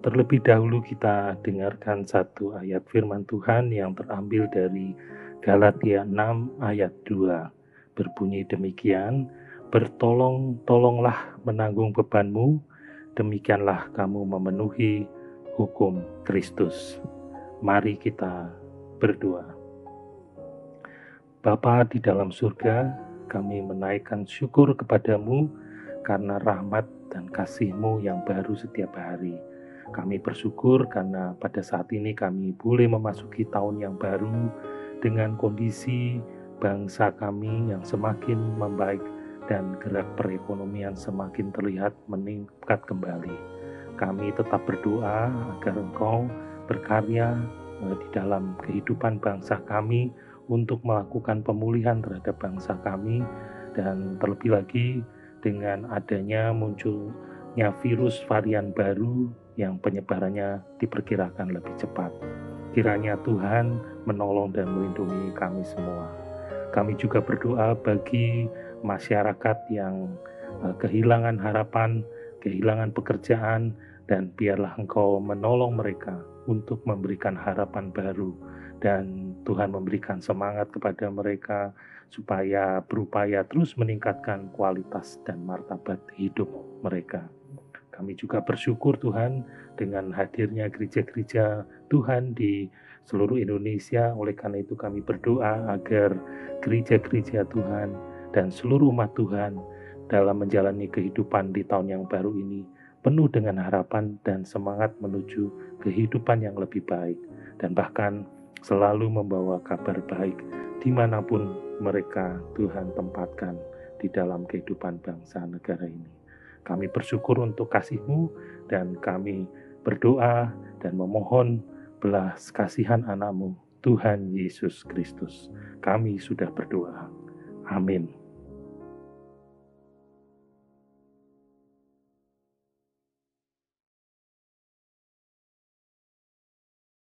terlebih dahulu kita dengarkan satu ayat firman Tuhan yang terambil dari Galatia 6 ayat 2. Berbunyi demikian, Bertolong, tolonglah menanggung bebanmu, demikianlah kamu memenuhi hukum Kristus. Mari kita berdoa. Bapa di dalam surga, kami menaikkan syukur kepadamu karena rahmat dan kasihmu yang baru setiap hari. Kami bersyukur karena pada saat ini kami boleh memasuki tahun yang baru dengan kondisi bangsa kami yang semakin membaik dan gerak perekonomian semakin terlihat meningkat kembali. Kami tetap berdoa agar Engkau berkarya eh, di dalam kehidupan bangsa kami untuk melakukan pemulihan terhadap bangsa kami dan terlebih lagi dengan adanya munculnya virus varian baru yang penyebarannya diperkirakan lebih cepat. Kiranya Tuhan menolong dan melindungi kami semua. Kami juga berdoa bagi masyarakat yang uh, kehilangan harapan, kehilangan pekerjaan, dan biarlah Engkau menolong mereka untuk memberikan harapan baru dan Tuhan memberikan semangat kepada mereka supaya berupaya terus meningkatkan kualitas dan martabat hidup mereka. Kami juga bersyukur Tuhan dengan hadirnya gereja-gereja Tuhan di seluruh Indonesia. Oleh karena itu kami berdoa agar gereja-gereja Tuhan dan seluruh umat Tuhan dalam menjalani kehidupan di tahun yang baru ini penuh dengan harapan dan semangat menuju kehidupan yang lebih baik dan bahkan selalu membawa kabar baik di mana pun mereka Tuhan tempatkan di dalam kehidupan bangsa negara ini. Kami bersyukur untuk kasih-Mu dan kami berdoa dan memohon belas kasihan anakmu Tuhan Yesus Kristus. Kami sudah berdoa. Amin.